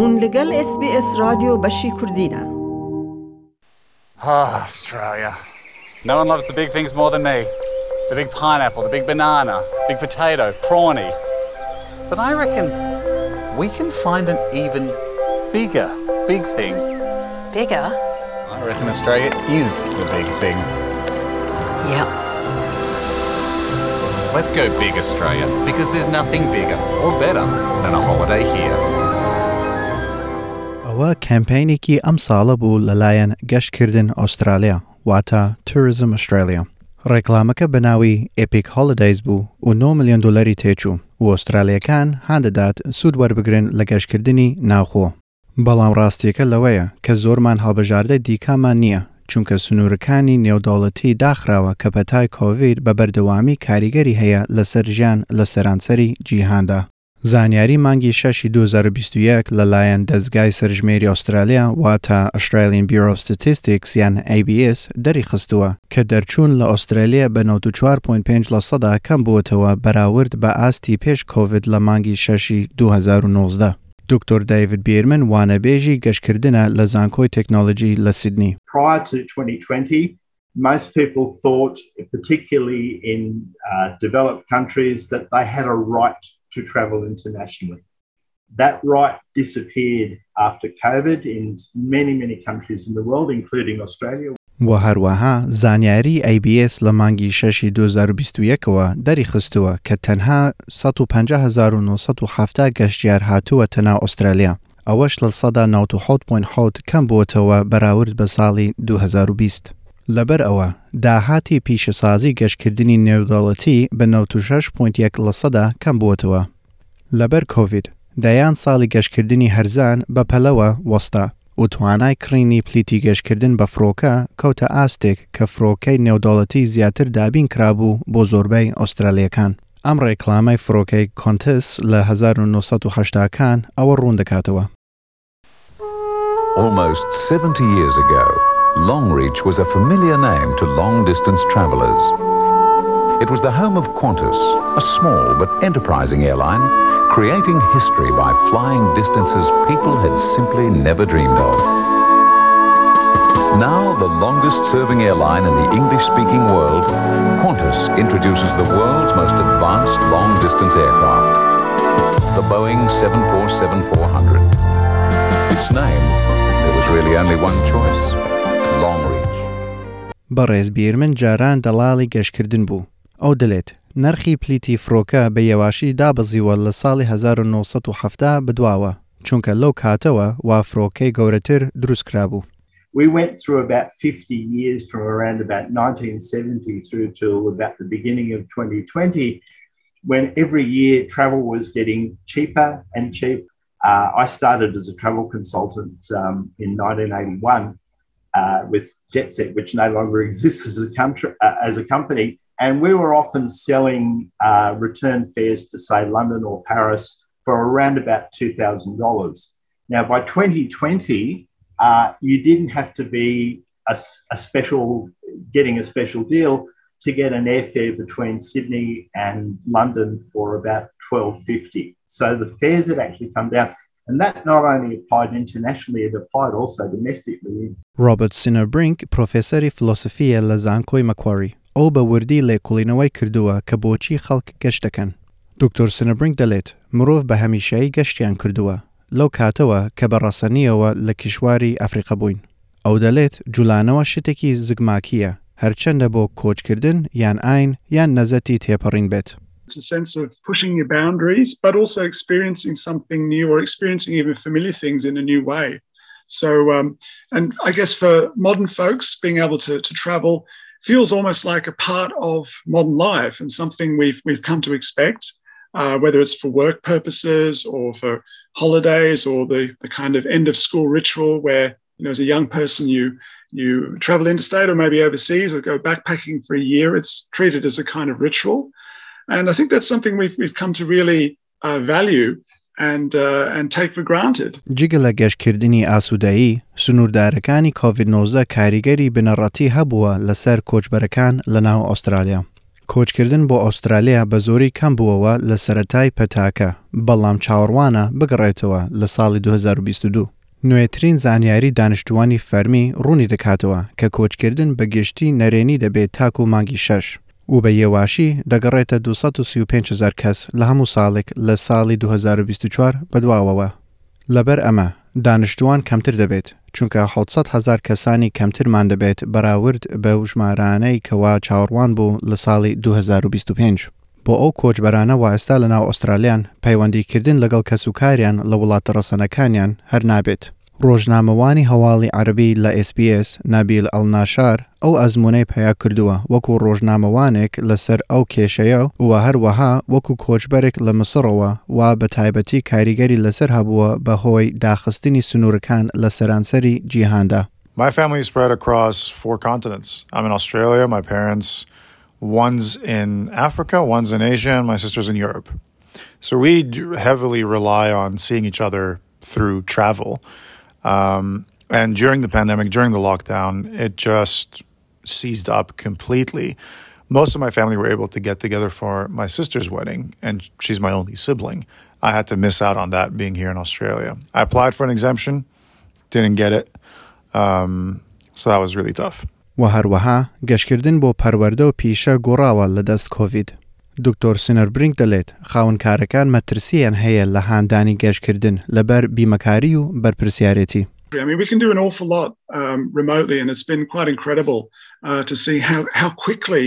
هون لگل اس بی اس رادیو بشی کردینه Ah, Australia. No one loves the big things more than me. The big pineapple, the big banana, big potato, prawny. But I reckon we can find an even bigger big thing. Bigger? I reckon Australia is the big thing. Yep. Let's go big Australia because there's nothing bigger or better than a holiday here. ئەوە کەمپینێکی ئەم ساڵە بوو لەلایەن گەشتکردن ئوسترالیا واتە توریزم ئوسترالیا. ڕێکلامەکە بەناوی ئپیک هۆڵدەیز بوو و 9 میلیۆن دلاری تێچوو و ئوسترالیەکان هاندەدات سوود وەربگرن لە گەشتکردنی ناوخۆ. بەڵام ڕاستیەکە لەوەیە کە زۆرمان هەڵبژاردە دیکامان نییە چونکە سنوورەکانی نێوداڵەتی داخراوە کە پەتای کۆڤید بە بەردەوامی کاریگەری هەیە لەسەر ژیان لە سەرانسەری جیهاندا. زانیاری مانگی 6 2021 لەلایەن دەستگای سەرژمێری ئوسترالیا واتە Bureau of Statistics یان ABS دەری خستووە کە دەرچوون لە ئوسترالیا بە 94.5 لە سەدا کەم بووتەوە بەراورد بە ئاستی پێش کۆVید لە مانگی 6 2019. دکتۆر دایڤید بیرمن وانەبێژی گەشتکردنە لە زانکۆی تەکنۆلۆژی لە سیدنی. prior to 2020, most people thought, particularly in uh, developed countries, that they had a right to travel internationally. That right disappeared after COVID in many, many countries in the world, including Australia. و هەروەها زانیاری ABS لە مانگی 6 2021ەوە دەری خستووە کە تەنها 15,970 گەشتیار هاتووە تەنا ئوسترالیا. ئەوەش لە سەدا 96.6 کەم بووتەوە بەراورد بە ساڵی 2020. لەبەر ئەوە داهاتی پیشەسازی گەشتکردنی نێودەڵەتی بە 96.1 لە سەدا کەم بووتەوە. لەبەر کۆVید دەیان ساڵی گەشتکردنی هەرزان بە پەلەوە وەستا و توانای کڕینی پلیتی گەشتکردن بە فرۆکە کەوتە ئاستێک کە فرۆکەی نێودەڵەتی زیاتر دابین کرابوو بۆ زۆربەی ئوسترالیەکان. ئەم ڕێکلامای فرۆکەی کۆنتس لە 1970کان ئەوە ڕوون دەکاتەوە. Almost 70 years ago, Longreach was a familiar name to long distance travellers. It was the home of Qantas, a small but enterprising airline, creating history by flying distances people had simply never dreamed of. Now, the longest serving airline in the English speaking world, Qantas introduces the world's most advanced long distance aircraft, the Boeing 747 400. Its name, there was really only one choice. بەڕێز بیرمن جاران دەڵاڵی گەشتکردن بوو. ئەو دەلێت نرخی پلیتی فرۆکە بە یێواشی دابەزیوە لە ساڵی 1970 بدواوە چونکە لەو کاتەوە وا فرۆکەی گەورەتر دروست کرابوو. We went through about 50 years from around about 1970 through till about the beginning of 2020, when every year travel was getting cheaper and cheap. Uh, I started as a travel consultant um, in 1981 uh, with JetSet, which no longer exists as a country uh, as a company, and we were often selling uh, return fares to say London or Paris for around about two thousand dollars. Now, by 2020, uh, you didn't have to be a, a special getting a special deal to get an airfare between Sydney and London for about 12.50. So the fares had actually come down. And that not only applied internationally, it applied also domestically. ڕۆبرت سینەربرینک پرۆفێسەری فلۆسفیە لە زانکۆی مەکواری ئەو بە وردی لێکۆڵینەوەی کردووە کە بۆچی خەڵک گەشت دەکەن. دکتۆر سنەبرنگ دەڵێت مرۆڤ بە هەمیشایی گەشتیان کردووە لەو کاتەوە کە بە ڕەسەنیەوە لە کیشواری ئەفریقا بووین. ئەو دەڵێت جوولانەوە شتێکی زگماکیە هەرچەندە بۆ کۆچکردن یان ئاین یان نەزەتی تێپەڕین بێت. It's a sense of pushing your boundaries, but also experiencing something new or experiencing even familiar things in a new way. So, um, and I guess for modern folks, being able to, to travel feels almost like a part of modern life and something we've we've come to expect, uh, whether it's for work purposes or for holidays or the the kind of end of school ritual where you know as a young person you you travel interstate or maybe overseas or go backpacking for a year. It's treated as a kind of ritual, and I think that's something we've we've come to really uh, value and uh, and take for granted. جگە لە گەشتکردنی ئاسوودایی سنووردارەکانی کۆVید-19 کاریگەری بنەڕەتی هەبووە لەسەر کۆچبەرەکان لە ناو ئوسترالیا. کۆچکردن بۆ ئوسترالیا بە زۆری کەم بووەوە لە سەتای پەتاکە بەڵام چاوەڕوانە بگەڕێتەوە لە ساڵی 2022 نوێترین زانیاری دانیشتوانی فەرمی ڕوونی دەکاتەوە کە کۆچکردن بە گشتی نەرێنی دەبێت تاکو و مانگی شەش و بە یێواشی دەگەڕێتە 235 کەس لە هەموو ساڵێک لە ساڵی 2024 بەدواوەوە لەبەر ئەمە دانیشتوان کەمتر دەبێت چونکە 600 هزار کەسانی کەمترمان دەبێت بەراورد بە ژمارانەی کەوا چاوەڕوان بوو لە ساڵی 2025 بۆ ئەو کۆچبەرانە وایستا لە ناو ئوسترالیان پەیوەندیکردن لەگەڵ کەسوکاریان لە وڵاتە ڕەسەنەکانیان هەر نابێت. ڕۆژنامەوانی هەواڵی عربی لە SسPS نابیل ئەلناشار ئەو ئەزمونەی پیا کردووە وەکو ڕۆژنامەوانێک لەسەر ئەو کێشەیە و هەروەها وەکو کۆچبەرێک لە مسڕەوە وا بە تایبەتی کاریگەری لەسەر هەبووە بەهۆی داخستنی سنوورەکان لە سەرانسەری جیهاندا. My family is spread across four continents. I'm in Australia. My parents, one's in Africa, one's in Asia, and my sister's in Europe. So we heavily rely on seeing each other through travel. Um, and during the pandemic, during the lockdown, it just seized up completely. Most of my family were able to get together for my sister's wedding, and she's my only sibling. I had to miss out on that being here in Australia. I applied for an exemption, didn't get it. Um, so that was really tough. و هەروەها گەشتکردن بۆ پەروەەردە و پیشە گۆڕاوە لە دەست کۆڤید. دکتۆر سنەر برنگ دەڵێت خاونکارەکان مەترسیان هەیە لە هاندانی گەشتکردن لەبەر بیمەکاری و بەرپرسیارەتی. I mean, we can do an awful lot um, remotely, and it's been quite incredible uh, to see how how quickly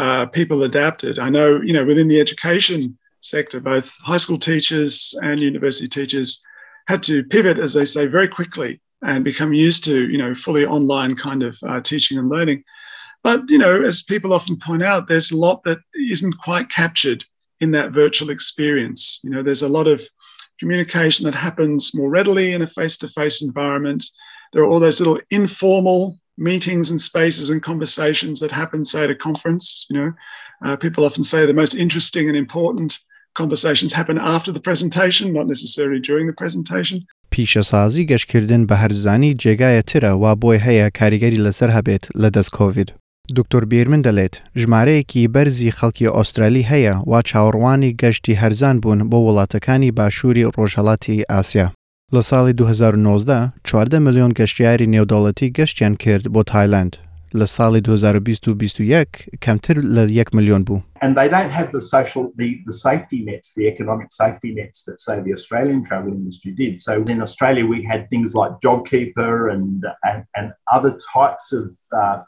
uh, people adapted. I know, you know, within the education sector, both high school teachers and university teachers had to pivot, as they say, very quickly and become used to, you know, fully online kind of uh, teaching and learning. But, you know, as people often point out, there's a lot that isn't quite captured in that virtual experience. You know, there's a lot of communication that happens more readily in a face to face environment. There are all those little informal meetings and spaces and conversations that happen, say, at a conference. You know, uh, people often say the most interesting and important conversations happen after the presentation, not necessarily during the presentation. پیشەسازی گەشتکردن بە هەرزانی جێگایە ترە وا بۆی هەیە کاریگەری لەسەر هەبێت لە دەست کۆڤید. دکتۆر بیرمن دەڵێت ژمارەیەکی بەرزی خەڵکی ئوسترالی هەیە وا چاوەڕوانی گەشتی هەرزان بوون بۆ وڵاتەکانی باشووری ڕۆژهڵاتی ئاسیا. لە ساڵی 2019 چواردە میلیۆن گەشتیاری نێودوڵەتی گەشتیان کرد بۆ تایلند لە ساڵی 2021 کەمتر لە 1 میلیۆن بوو. And they don't have the social, the, the safety nets, the economic safety nets that say the Australian travel industry did. So in Australia, we had things like JobKeeper and and, and other types of uh,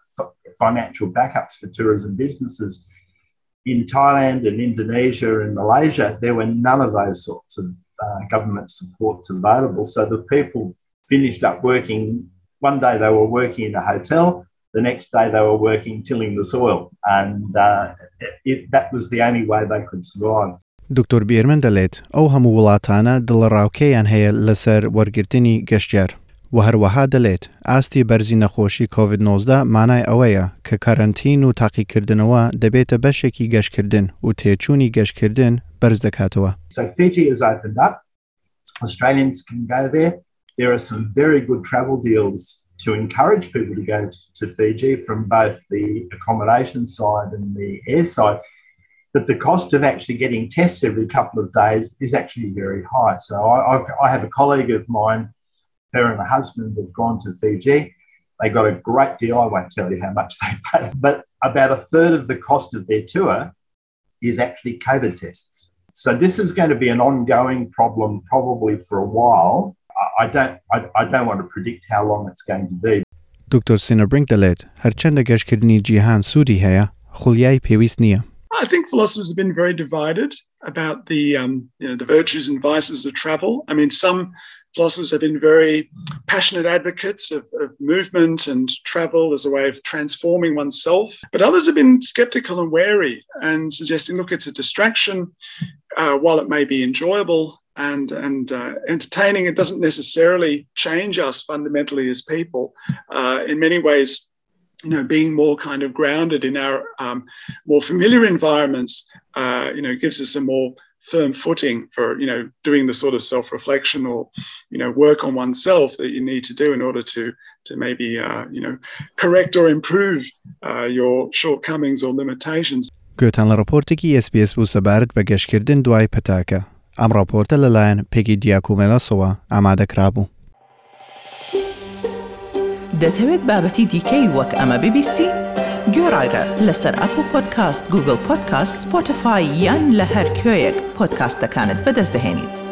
financial backups for tourism businesses. In Thailand and Indonesia and Malaysia, there were none of those sorts of uh, government supports available. So the people finished up working. One day they were working in a hotel, the next day they were working tilling the soil, and uh, it, that was the only way they could survive. دکتۆر بیرمن دەڵێت ئەو هەموو وڵاتانە دڵڕاوکەیان هەیە لەسەر وەرگرتنی گەشتیار و هەروەها دەڵێت ئاستی بەرزی نەخۆشی کۆVید-19 مانای ئەوەیە کە کارنتین و تاقیکردنەوە دەبێتە بەشێکی گەشتکردن و تێچوونی گەشتکردن بەرز دەکاتەوە. So Fiji has opened up. Australians can go there. There are some very good travel deals to encourage people to go to, to Fiji from both the accommodation side and the air side. But the cost of actually getting tests every couple of days is actually very high. So I, I've, I have a colleague of mine, her and her husband have gone to Fiji. They got a great deal. I won't tell you how much they paid, but about a third of the cost of their tour is actually COVID tests. So this is going to be an ongoing problem probably for a while. I don't, I, I don't want to predict how long it's going to be. دکتۆر سینەبرنگ دەڵێت هەرچەندە گەشتکردنی جیهان سوودی هەیە خولیای پێویست نییە. I think philosophers have been very divided about the um, you know the virtues and vices of travel. I mean, some philosophers have been very passionate advocates of, of, movement and travel as a way of transforming oneself. But others have been skeptical and wary and suggesting, look, it's a distraction. Uh, while it may be enjoyable and and uh, entertaining, it doesn't necessarily change us fundamentally as people. Uh, in many ways, you know, being more kind of grounded in our um, more familiar environments, uh, you know, gives us a more firm footing for you know doing the sort of self-reflection or you know work on oneself that you need to do in order to to maybe uh, you know correct or improve uh, your shortcomings or limitations. گوتان لە ڕپۆرتێکی SسBS بوو سەبارەت بە گەشتکردن دوای پەتاکە ئەم راپۆرتە لەلایەن پێکی دیاکومێلەسەوە ئامادەکرا بوو. دەتەوێت بابەتی دیکەی وەک ئەمە ببیستی؟ گۆڕایرە لەسەر ئەپ و پۆدکاست گوگل پۆدکاست سپۆتفاای یان لە هەر کوێیەک پۆدکاستەکانت بەدەستدەێنیت.